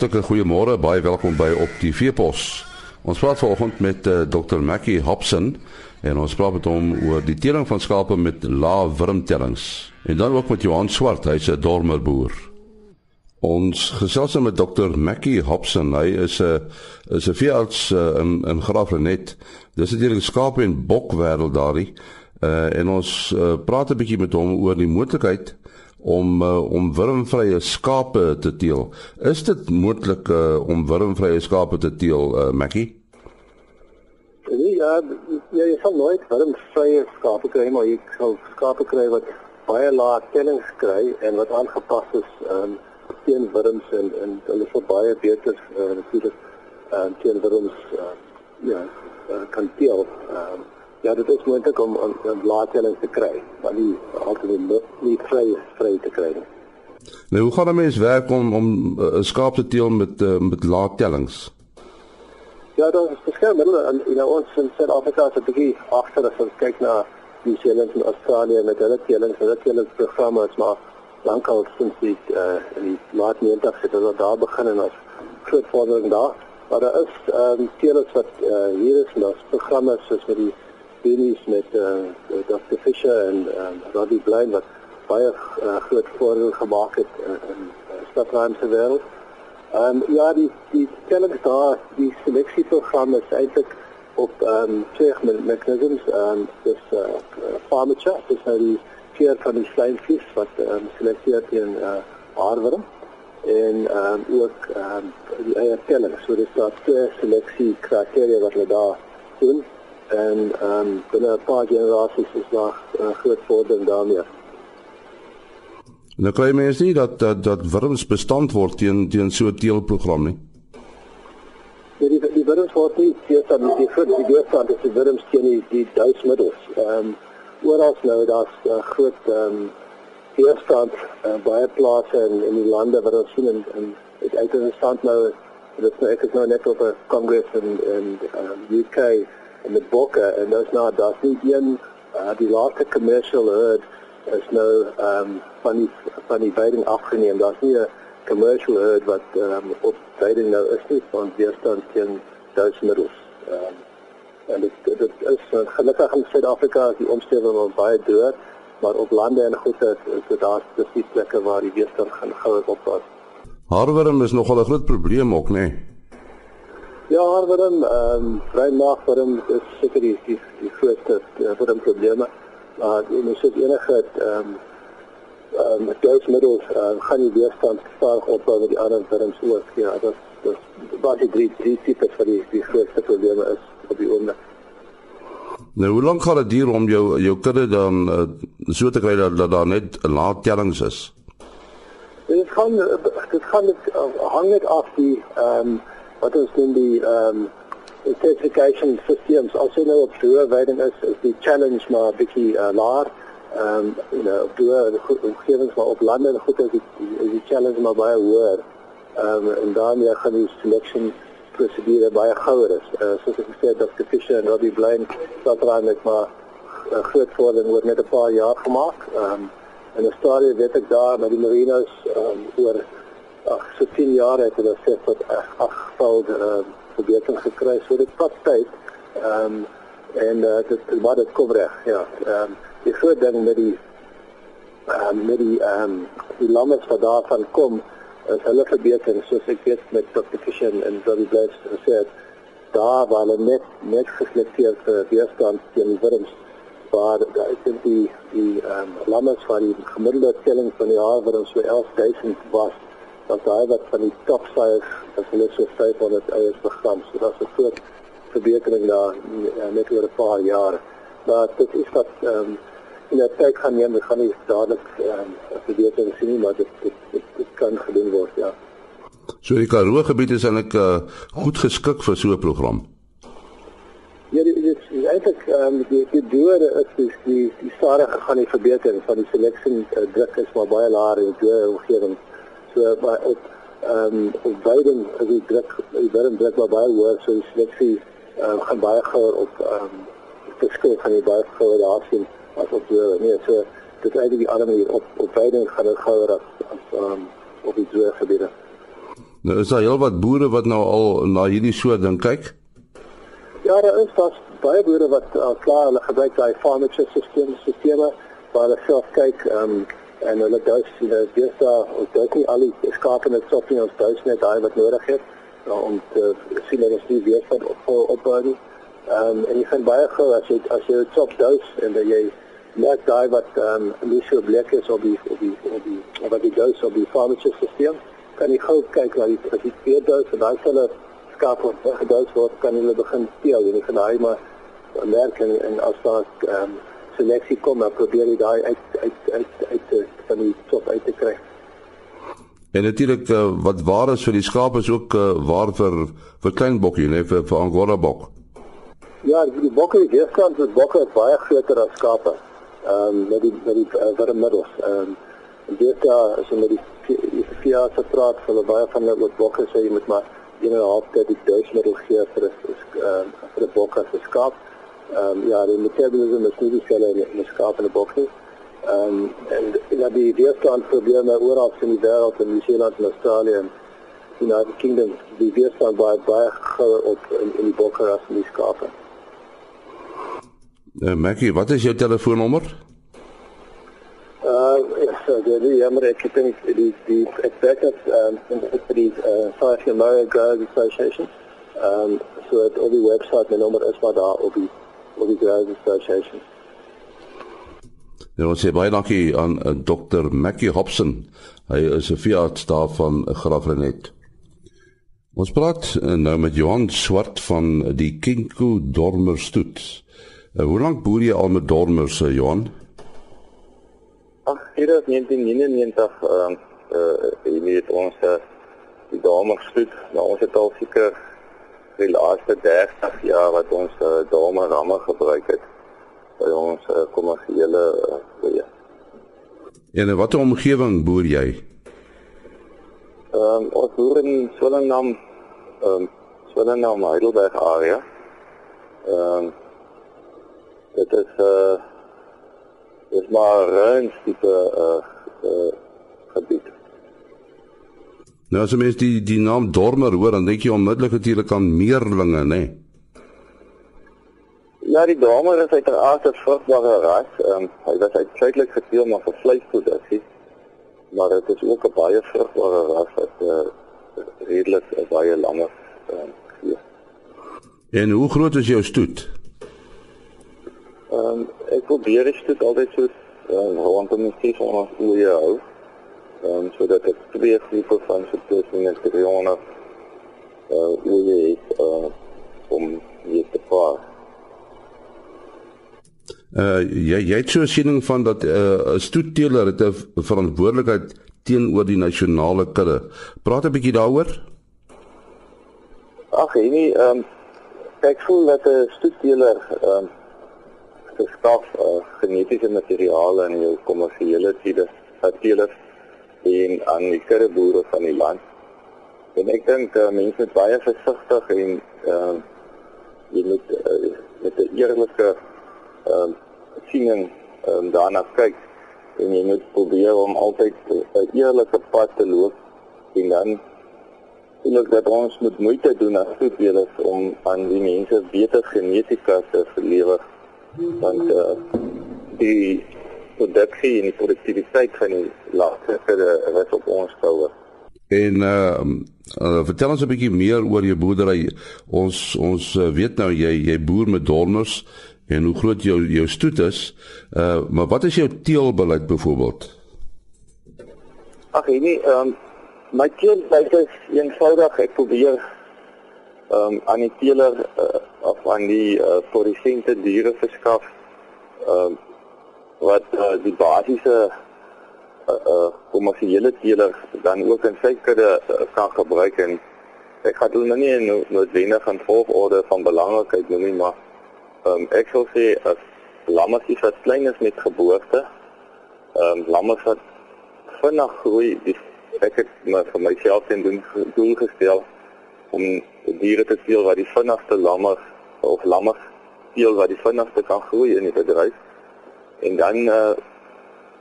Hartlike goeiemôre, baie welkom by op die Veepos. Ons praat vanoggend met uh, Dr. Mackie Hobson en ons praat met hom oor die teeling van skape met lae wurmtellings. En dan ook met Johan Swart, hy's 'n dormerboer. Ons gesels met Dr. Mackie Hobson. Hy is 'n is 'n veearts uh, in in Graafrenet. Dis natuurlik skape en bok wêreld daardie. Uh, en ons uh, praat 'n bietjie met hom oor die moontlikheid om uh, om wurmvrye skape te teel. Is dit moontlik uh, om wurmvrye skape te teel, uh, Mackie? Nee, ja, ja, jy sal nooit wurmvrye skape kry maar jy sal skape kry wat baie lae tellings kry en wat aangepas is um, teen wurms en en hulle sal baie beter uh, natuurlik uh, teen wurms uh, ja, uh, kan teel. Uh, Ja, dit is moontlik om 'n laatstelling te kry, maar nie altyd nie, vry vry te kry nie. Nou, hoe gaan 'n mens werk om om eh, 'n uh, skaap te teel met uh, met laattellings? Ja, daar is verskeie en you know, ons in Suid-Afrika is 'n bietjie agter as ons kyk na die Seeland en Australië met hulle tellings, hulle tellingsprogramme is maar lankal sinds die uh, in die laat 90's het hulle daar begin en ons groot vordering daar. Maar daar is ehm um, tellings wat uh, hier is, nou programme soos vir die studies met uh, Dr. Fisher en um, Roddy Blaine wat baie uh, groot voordeel gemaak het uh, in uh, stadruimte wêreld. Ehm um, ja, die die stelling daar, die seleksieprogram is eintlik op ehm um, twee mechanisms ehm um, dis uh, farmature, dis nou die keer van die sleinvlies wat ehm um, selekteer teen uh, aardworm en ehm um, ook ehm um, die eie telling. So dis daar twee seleksie kriteria wat hulle daar doen en ehm um, binne 'n paar generasies is daar uh, groot vordering daarmee. Nou kry mense nie dat dat dat wurms bestand word teen teen so 'n teelprogram nie. Ja, die die wurms word nie teen dan die groot die groot is die wurms teen die die duismiddels. Ehm um, oral nou daar's 'n uh, groot ehm um, weerstand uh, baie plase in in die lande wat ons sien in in uit in stand nou dit is nou ek is nou net op 'n kongres in in um, UK en met bokke en daar's nou daar's nie een uh, die laaste commercial herd is nou um, van die van die veiding afgeneem. Daar's nie 'n commercial herd wat um, op veiding nou is nie van weerstand teen duismiddels. Ehm um, en dit dit is uh, gelukkig in Suid-Afrika is die omgewing wel baie dood, maar op lande en goede is dit daar spesifieke plekke waar die weerstand gaan gou oppas. Harwerm is nogal 'n groot probleem ook, né? Nee? Ja, hartworm, ehm um, brein maagworm is seker die die, die grootste uh, worm probleme. Maar uh, jy moet enige ehm um, ehm um, dosmiddels uh, gaan nie weerstand stadig opbou met die ander worms ook. Ja, dit dit was die drie drie tipes van die die grootste probleme is op die oomblik. Nou, hoe lank gaan dit duur om jou jou kudde dan uh, so te kry dat dat daar net 'n laat tellings is? Dit gaan dit gaan dit hang net af die ehm um, wat ons doen die ehm um, certification systems? Also nou op hoë veiding is is die challenge maar bietjie uh, laer ehm um, you know op hoë omgewings maar op lande en goed is die, is die challenge maar baie hoër. Ehm um, en ja gaan die selection prosedure baie gouer is. Uh, soos ek gesê het dat Fisher en Robbie Blaine dat raai net maar uh, groot vordering oor net 'n paar jaar gemaak. Ehm um, en 'n storie weet ek daar met die Marinos ehm um, oor ag so 10 jaar het hulle sê dat ag val uh, verbetering gekry so dit vat tyd ehm um, en uh, dit wat dit kom reg ja ehm um, die groot ding met die ehm um, met die ehm um, die lammes wat daarvan kom is hulle verbetering soos ek weet met Dr. Fisher en Robbie Bless gesê het daar waar hulle net net geselekteer vir weerstand teen wurms waar ek dink die die ehm um, lammes van die gemiddelde telling van die jaar ons so 11000 was dat daai wat van die size as hulle so 500 eiers begram. So dat is 'n groot verbetering daar uh, net oor 'n paar jaar. Maar dit is wat ehm um, in die tyd gaan neem, we gaan nie dadelik ehm um, verbetering sien nie, maar dit dit, dit dit kan gedoen word, ja. So die Karoo gebied is eintlik uh, goed geskik vir so 'n program. Ja, dit is eintlik ehm um, die die doel is die die, die stadige gaan die verbetering van die seleksie uh, druk is maar baie laer in die omgewing so maar op ehm um, op beide as die druk die wurm druk maar baie hoër so die seleksie ehm um, gaan baie gouer op ehm um, verskil van die baie gouer daar sien as op die nee so dit is eintlik die ander manier op op beide gaan dit gouer as as ehm um, op die droë gebiede. Nou is daar heelwat boere wat nou al na hierdie soort ding kyk. Ja, daar is daar baie boere wat uh, klaar hulle gebruik daai farmage stelsels stelsels waar hulle self kyk um, en hulle sien dat dis daar ons dink nie al die skape net so nie ons dous net daai wat nodig het uh, om te sien dat die weer van op opbou. Ehm um, en jy kan baie gou as jy as jy top dous en dan jy net daai wat ehm um, nie so blik is op die op die op die op die dous op die farmage stelsel kan jy gou kyk waar jy as jy weer dous en daai hulle skaap word gedous word kan hulle begin speel en jy kan daai maar merk en, en as daar ehm um, seleksie kom dan probeer jy daai uit uit uit uit van die top uit te kry. En natuurlik uh, wat waar is vir die skaap is ook uh, waar vir vir klein bokkie, nee vir vir angora bok. Ja, die bokke die weerkant is bokke baie groter as skape. Ehm um, met die met die uh, vermiddels. Ehm um, dit daar as jy met die via se praat hulle baie van hulle oor bokke sê jy moet maar 1 en 'n half keer die dosmiddel gee vir 'n ehm vir 'n bok as 'n skaap. Ehm um, ja, die metabolisme is nie dieselfde in die skaap en die bok nie. Ehm um, en ja, die weerstand probleme oral in die wêreld in Nieu-Seeland en Australië en die United Kingdom, die weerstand baie baie gouer op in, in die bokke as in die skape. Uh, Mackie, wat is jou telefoonnommer? Uh, ja, so die die jammer ek het nie die die ek werk as ehm um, vir die uh, South American Girls Association. Ehm um, so het op die webwerf my nommer is maar daar op die op die Girls Association. Ja, ons sê baie dankie aan uh, Dr. Mackie Hobson. Hy is 'n veearts daar van Graafrenet. Ons praat uh, nou met Johan Swart van die Kinko Dormer Stoet. Uh, hoe lank boer jy al met dormers, uh, Johan? Ag, hier is 1999 ehm uh, uh, jy weet ons uh, die dormer stoet, nou ons het al seker die laaste 30 jaar wat ons uh, dormer ramme gebruik het by ons uh, kommersiële uh, boere. En in watter omgewing boer jy? Ehm um, ons boer in Swellendam ehm um, Swellendam Heidelberg area. Ehm um, dit is 'n uh, is maar 'n tipe uh, uh gebied. Nou as jy mens die die naam Dormer hoor, dan dink jy onmiddellik natuurlik aan meerlinge, nê? Nee? Ja, die Dormer is uiteraard 'n vrugbare ras. Ehm um, hy was uitsluitlik geteel maar vir vleisproduksie. Maar dit is ook 'n baie vrugbare ras wat uh, redelik uh, baie langer ehm um, gee. En hoe groot is jou stoet? Ehm um, ek probeer dit stoet altyd so um, rondom die 600 oeye hou. Ehm um, sodat ek twee groepe van so tussen 300 uh oeye het uh, om hier te vaar. Uh jy jy het so 'n siening van dat 'n uh, stoetteeler het 'n verantwoordelikheid teenoor die nasionale kudde. Praat 'n bietjie daaroor. Ag, nee, ehm um, ek voel dat 'n stoetteeler ehm um, geskaf uh, genetiese materiale in jou kommersiële tipe teelers en aan die kuddeboere van die land. En ek dink uh, mense moet baie versigtig en uh, jy moet uh, met 'n eerlike um, siening um, daarna kyk en jy moet probeer om altyd 'n eerlike pad te loop en dan Ek dat ons moet moeite doen as toedeelers om aan die mense beter genetika te verlewer want uh, die produksie en die produktiwiteit van die laaste wat op ons skoue. En uh, uh vertel ons 'n bietjie meer oor jou boerdery. Ons ons uh, weet nou jy jy boer met dormers en hoe groot jou jou stoet is. Uh maar wat is jou teelbeleid byvoorbeeld? Ag nee, ehm um, my teelbeleid is eenvoudig. Ek probeer ehm um, aan die teeler uh, of aan die uh, produsente diere verskaf ehm uh, wat uh, die basiese uh, uh, kommersiële teeler dan ook in sy kudde uh, kan gebruik en ek gaan hulle nie nou noodwendig aan volgorde van belangrikheid noem nie maar um, ek sou sê as lammetjies wat klein is met geboorte ehm um, lammetjies wat vinnig groei die ek het maar vir myself ten doen doel gestel om diere te teel wat die vinnigste lammers of lammers teel wat die vinnigste kan groei in die bedryf. En dan uh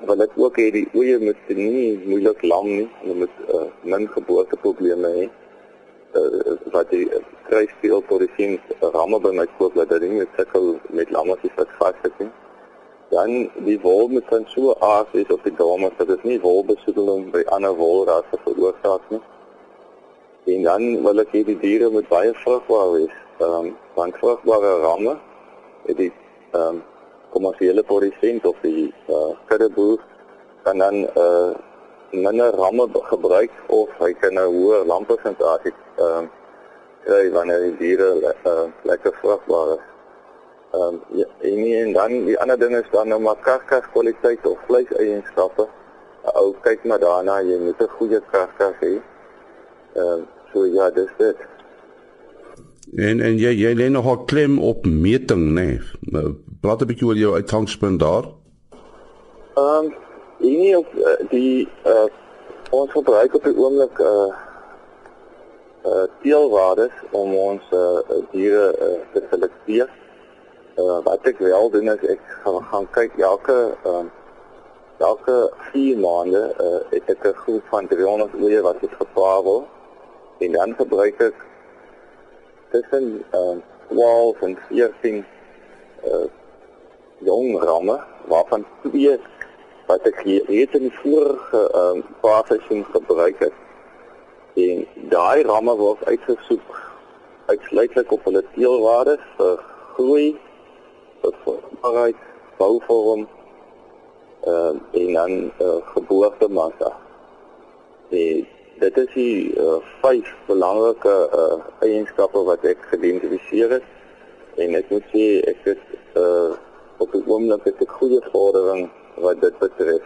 wil dit ook hê die oeye moet nie moeilik lam nie, hulle moet uh, min geboorteprobleme hê. Uh, wat die kruisspeel tot die sien ramme by my koop dat dit nie sukkel met lammetjies wat vassit nie. Dan die wol moet dan so aas is op die dames dat dit nie wolbesoedeling by ander wolrasse veroorsaak nie. En dan wil ek hê die diere moet baie vrugbaar wees. Ehm um, want vrugbare ramme het die ehm um, kommersiële produsent of die uh, kuddeboer kan dan uh, minder ramme gebruik of hy kan 'n hoër landbousinstasie ehm uh, kry wanneer die diere uh, lekker vrugbaar is. Ehm um, ja, en, dan die ander ding is dan nou maar karkas kwaliteit of vleiseienskappe. Ou kyk maar daarna, jy moet 'n goeie karkas hê. Ehm uh, so ja, dis dit. En en jy jy lê nogal klem op meting, né? Nee. Praat 'n bietjie oor jou uitgangspunt daar. Ehm um, nie op uh, die uh ons gebruik op die oomblik uh uh teelwaardes om ons uh diere uh, te selekteer. Uh wat ek wel doen is ek gaan, gaan kyk elke ehm uh, elke 4 maande uh het ek 'n groep van 300 oeye wat ek gepaar word en dan gebruik ek tussen uh 12 en 14 uh jong ramme waarvan twee wat ek het in die vorige ehm uh, fase gebruik het. En daai ramme word uitgesoek uitsluitlik op hulle teelwaardes vir groei, vir vormbaarheid, bouvorm ehm uh, en dan uh, geboortemassa. En dit is die uh, vyf belangrike uh, eienskappe wat ek geïdentifiseer het en ek moet sê ek het uh, op die oomblik het ek goeie vordering wat dit betref.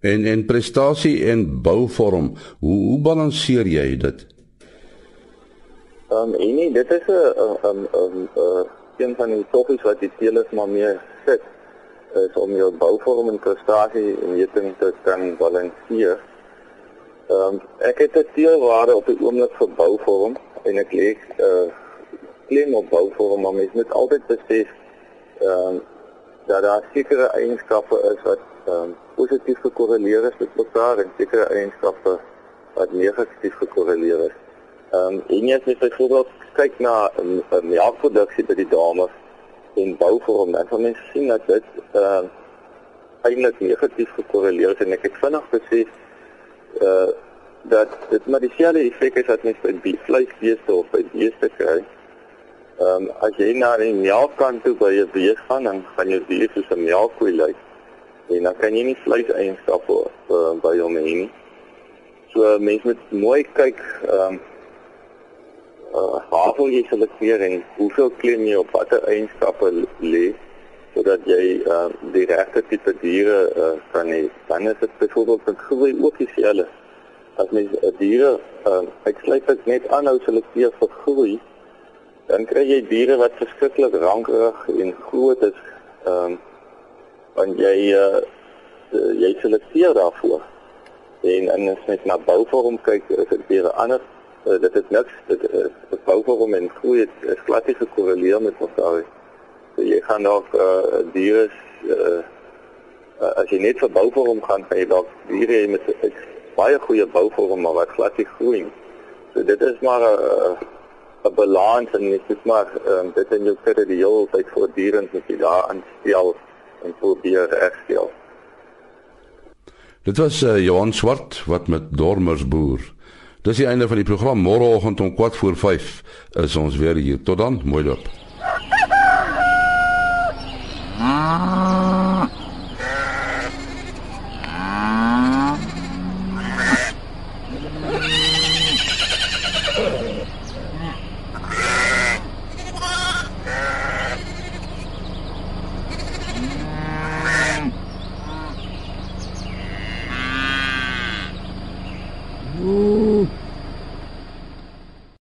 En en prestasie en bouvorm, hoe hoe balanseer jy dit? Ehm um, en nee, dit is 'n 'n 'n een van die toppies wat die teelers maar mee sit is om jou bouvorm en prestasie in meting te kan balanseer. Um, ek het 'n teelwaarde op die oomblik vir bouvorm en ek lê uh klem op bouvorm maar mens moet altyd besef ehm um, dat daar sekere eienskappe is wat ehm um, positief gekorreleer is met mekaar en sekere eienskappe wat negatief gekorreleer is. Ehm um, en jy het byvoorbeeld kyk na 'n um, melkproduksie by die dames en bouvorm dan kan mens sien dat dit ehm uh, eintlik negatief gekorreleer is en ek het vinnig besef uh dat dit maar dieselfde effek is wat mens by vleisbeeste of by beeste kry. Ehm um, as jy na die melkkant toe by 'n bees gaan, dan gaan jy weer soos 'n melkkoe lyk. En dan kan jy nie vleis eienskappe uh, by hom hê nie. So mense moet mooi kyk ehm um, uh waar wil jy selekteer en hoeveel klem jy op watter eienskappe lê sodat jy uh die regte tipe diere uh, kan hê. Dan is dit byvoorbeeld 'n groei ook dieselfde. As mens uh, diere uh uitsluitlik net aanhou selekteer vir groei, dan kry jy diere wat verskriklik rankerig en groot is. Ehm um, want jy uh, jy selekteer daarvoor. En en as jy na bouvorm kyk, is dit weer anders. Uh, dit is niks dit is uh, bouvorm en groei het, is glad nie gekorreleer met mekaar. So jy gaan dalk uh, diere uh, as jy net vir bouvorm gaan, kan jy dalk diere met uh, baie goeie bouvorm maar wat glad nie groei nie. So dit is maar 'n uh, 'n balans en jy moet maar um, dit in jou kudde die hele tyd voortdurend moet jy daar aanstel en probeer regstel. Dit was uh, Johan Swart wat met Dormers boer. Dis die einde van die program môreoggend om 4 voor 5 is ons weer hier. Tot dan, mooi loop. Ah.